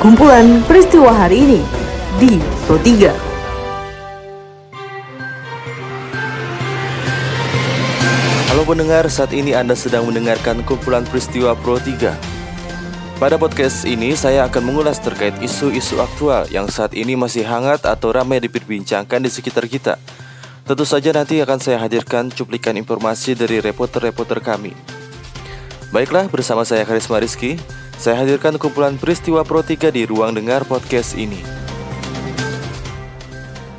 Kumpulan peristiwa hari ini di Pro 3. Halo pendengar, saat ini Anda sedang mendengarkan kumpulan peristiwa Pro 3. Pada podcast ini saya akan mengulas terkait isu-isu aktual yang saat ini masih hangat atau ramai diperbincangkan di sekitar kita. Tentu saja nanti akan saya hadirkan cuplikan informasi dari reporter-reporter kami. Baiklah, bersama saya Karisma Rizky, saya hadirkan kumpulan peristiwa Pro 3 di ruang dengar podcast ini.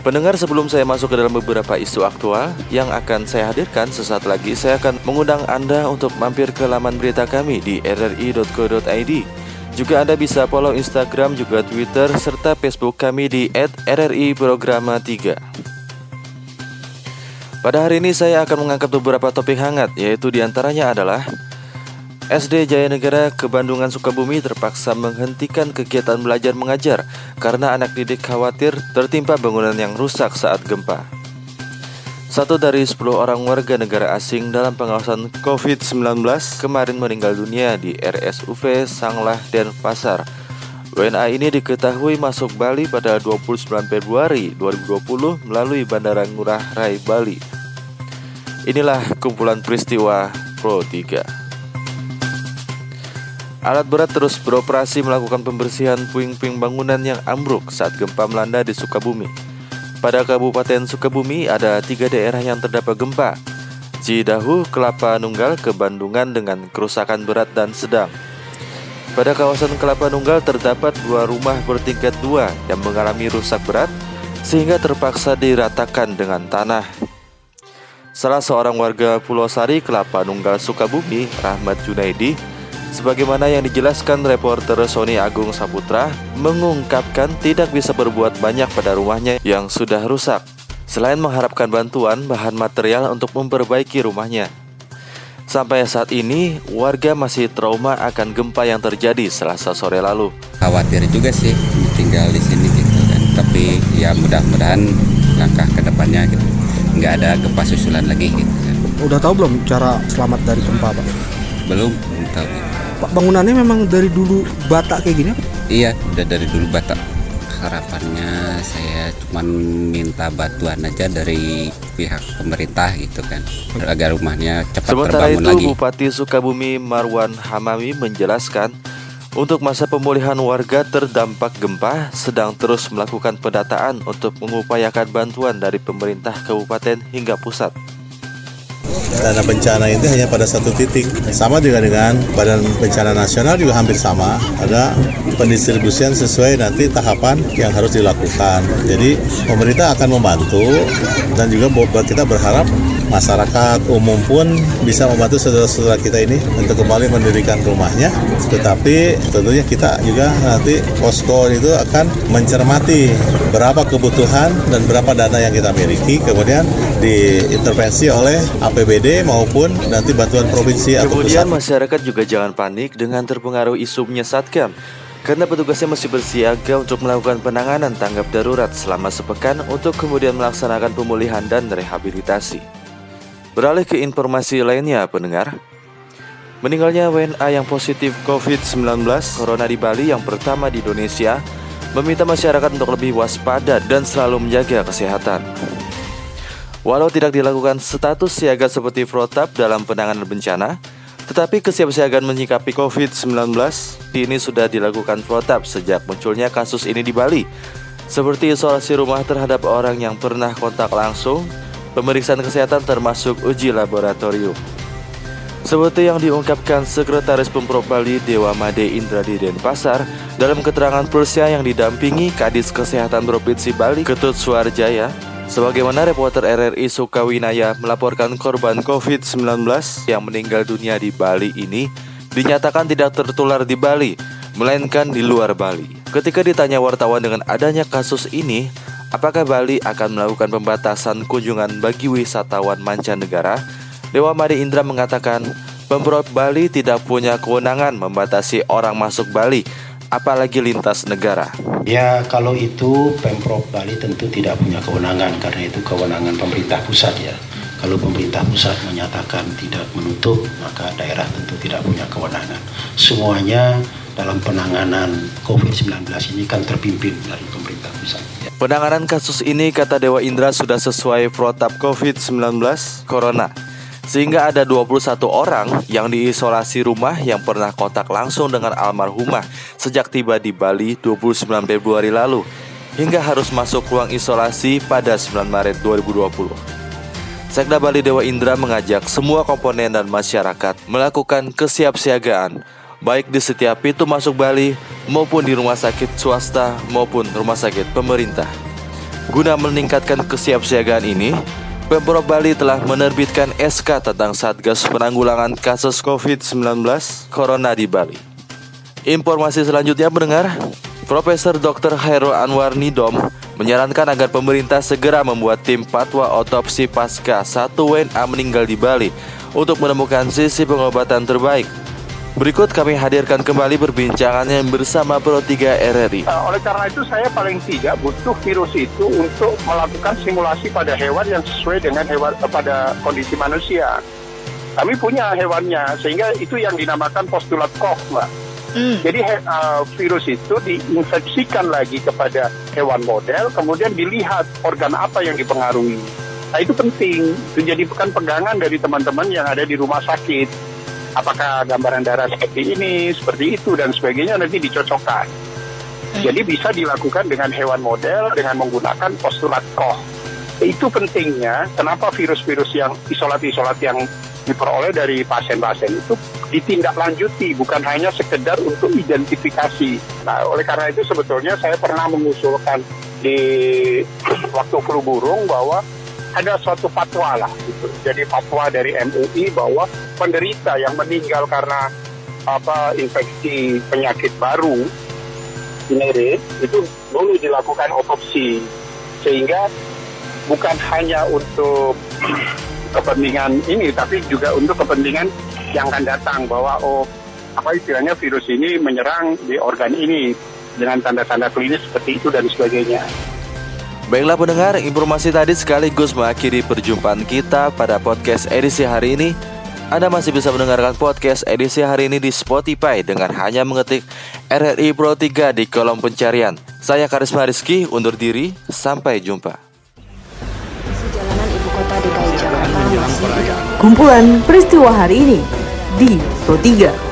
Pendengar sebelum saya masuk ke dalam beberapa isu aktual yang akan saya hadirkan sesaat lagi saya akan mengundang Anda untuk mampir ke laman berita kami di rri.co.id. Juga Anda bisa follow Instagram juga Twitter serta Facebook kami di @rri_programa3. Pada hari ini saya akan mengangkat beberapa topik hangat yaitu di antaranya adalah SD Jaya Negara Kebandungan Sukabumi terpaksa menghentikan kegiatan belajar mengajar karena anak didik khawatir tertimpa bangunan yang rusak saat gempa. Satu dari 10 orang warga negara asing dalam pengawasan COVID-19 kemarin meninggal dunia di RSUV Sanglah Denpasar. WNA ini diketahui masuk Bali pada 29 Februari 2020 melalui Bandara Ngurah Rai Bali. Inilah kumpulan peristiwa Pro 3. Alat berat terus beroperasi melakukan pembersihan puing-puing bangunan yang ambruk saat gempa melanda di Sukabumi. Pada Kabupaten Sukabumi ada tiga daerah yang terdapat gempa. Cidahu, Kelapa Nunggal, Kebandungan dengan kerusakan berat dan sedang. Pada kawasan Kelapa Nunggal terdapat dua rumah bertingkat dua yang mengalami rusak berat sehingga terpaksa diratakan dengan tanah. Salah seorang warga Pulau Sari, Kelapa Nunggal, Sukabumi, Rahmat Junaidi, Sebagaimana yang dijelaskan reporter Sony Agung Saputra, mengungkapkan tidak bisa berbuat banyak pada rumahnya yang sudah rusak. Selain mengharapkan bantuan bahan material untuk memperbaiki rumahnya. Sampai saat ini, warga masih trauma akan gempa yang terjadi selasa sore lalu. Khawatir juga sih tinggal di sini gitu kan. Tapi ya mudah-mudahan langkah ke depannya gitu. nggak ada gempa susulan lagi gitu kan. Udah tahu belum cara selamat dari gempa, Bang? Belum, belum tahu. Pak bangunannya memang dari dulu bata kayak gini? Iya, udah dari dulu Batak. Harapannya saya cuma minta bantuan aja dari pihak pemerintah gitu kan, agar rumahnya cepat Sementara terbangun itu, lagi. Bupati Sukabumi Marwan Hamami menjelaskan untuk masa pemulihan warga terdampak gempa sedang terus melakukan pendataan untuk mengupayakan bantuan dari pemerintah kabupaten hingga pusat. Dana bencana itu hanya pada satu titik. Sama juga dengan Badan Bencana Nasional juga hampir sama. Ada pendistribusian sesuai nanti tahapan yang harus dilakukan. Jadi pemerintah akan membantu dan juga buat kita berharap masyarakat umum pun bisa membantu saudara-saudara kita ini untuk kembali mendirikan rumahnya. Tetapi tentunya kita juga nanti posko itu akan mencermati berapa kebutuhan dan berapa dana yang kita miliki, kemudian diintervensi oleh APBD maupun nanti bantuan provinsi atau pusat. Kemudian masyarakat juga jangan panik dengan terpengaruh isu menyesatkan karena petugasnya masih bersiaga untuk melakukan penanganan tanggap darurat selama sepekan untuk kemudian melaksanakan pemulihan dan rehabilitasi. Beralih ke informasi lainnya, pendengar. Meninggalnya WNA yang positif COVID-19 Corona di Bali yang pertama di Indonesia meminta masyarakat untuk lebih waspada dan selalu menjaga kesehatan. Walau tidak dilakukan status siaga seperti protap dalam penanganan bencana, tetapi kesiapsiagaan menyikapi COVID-19 ini sudah dilakukan protap sejak munculnya kasus ini di Bali, seperti isolasi rumah terhadap orang yang pernah kontak langsung, pemeriksaan kesehatan termasuk uji laboratorium. Seperti yang diungkapkan Sekretaris Pemprov Bali Dewa Made Indra di Denpasar dalam keterangan persnya yang didampingi Kadis Kesehatan Provinsi Bali Ketut Suarjaya, sebagaimana reporter RRI Sukawinaya melaporkan korban COVID-19 yang meninggal dunia di Bali ini dinyatakan tidak tertular di Bali, melainkan di luar Bali. Ketika ditanya wartawan dengan adanya kasus ini, apakah Bali akan melakukan pembatasan kunjungan bagi wisatawan mancanegara? Dewa Made Indra mengatakan, Pemprov Bali tidak punya kewenangan membatasi orang masuk Bali, apalagi lintas negara. Ya kalau itu Pemprov Bali tentu tidak punya kewenangan karena itu kewenangan pemerintah pusat ya. Kalau pemerintah pusat menyatakan tidak menutup, maka daerah tentu tidak punya kewenangan. Semuanya dalam penanganan COVID-19 ini kan terpimpin dari pemerintah pusat. Penanganan kasus ini kata Dewa Indra sudah sesuai protap COVID-19 Corona. Sehingga ada 21 orang yang diisolasi rumah yang pernah kontak langsung dengan almarhumah sejak tiba di Bali 29 Februari lalu hingga harus masuk ruang isolasi pada 9 Maret 2020. Sekda Bali Dewa Indra mengajak semua komponen dan masyarakat melakukan kesiapsiagaan baik di setiap pintu masuk Bali maupun di rumah sakit swasta maupun rumah sakit pemerintah. Guna meningkatkan kesiapsiagaan ini, Pemprov Bali telah menerbitkan SK tentang Satgas Penanggulangan Kasus COVID-19 Corona di Bali. Informasi selanjutnya mendengar Profesor Dr. Hairul Anwar Nidom menyarankan agar pemerintah segera membuat tim patwa otopsi pasca satu WNA meninggal di Bali untuk menemukan sisi pengobatan terbaik. Berikut kami hadirkan kembali perbincangannya bersama Pro 3 RRI. Uh, oleh karena itu saya paling tidak butuh virus itu untuk melakukan simulasi pada hewan yang sesuai dengan hewan uh, pada kondisi manusia. Kami punya hewannya sehingga itu yang dinamakan postulat Koch, Mbak. Hmm. Jadi uh, virus itu diinfeksikan lagi kepada hewan model, kemudian dilihat organ apa yang dipengaruhi. Nah itu penting, itu jadi bukan pegangan dari teman-teman yang ada di rumah sakit. Apakah gambaran darah seperti ini, seperti itu, dan sebagainya nanti dicocokkan. Hmm. Jadi bisa dilakukan dengan hewan model dengan menggunakan postulat Koch. Itu pentingnya, kenapa virus-virus yang isolat-isolat yang diperoleh dari pasien-pasien itu ditindaklanjuti bukan hanya sekedar untuk identifikasi. Nah, oleh karena itu sebetulnya saya pernah mengusulkan di waktu flu burung bahwa ada suatu fatwa lah gitu. Jadi fatwa dari MUI bahwa penderita yang meninggal karena apa infeksi penyakit baru ini itu dulu dilakukan otopsi sehingga bukan hanya untuk kepentingan ini, tapi juga untuk kepentingan yang akan datang bahwa oh apa istilahnya virus ini menyerang di organ ini dengan tanda-tanda klinis seperti itu dan sebagainya. Baiklah pendengar, informasi tadi sekaligus mengakhiri perjumpaan kita pada podcast edisi hari ini. Anda masih bisa mendengarkan podcast edisi hari ini di Spotify dengan hanya mengetik RRI Pro 3 di kolom pencarian. Saya Karisma Rizky, undur diri, sampai jumpa. Kumpulan peristiwa hari ini di Pro 3.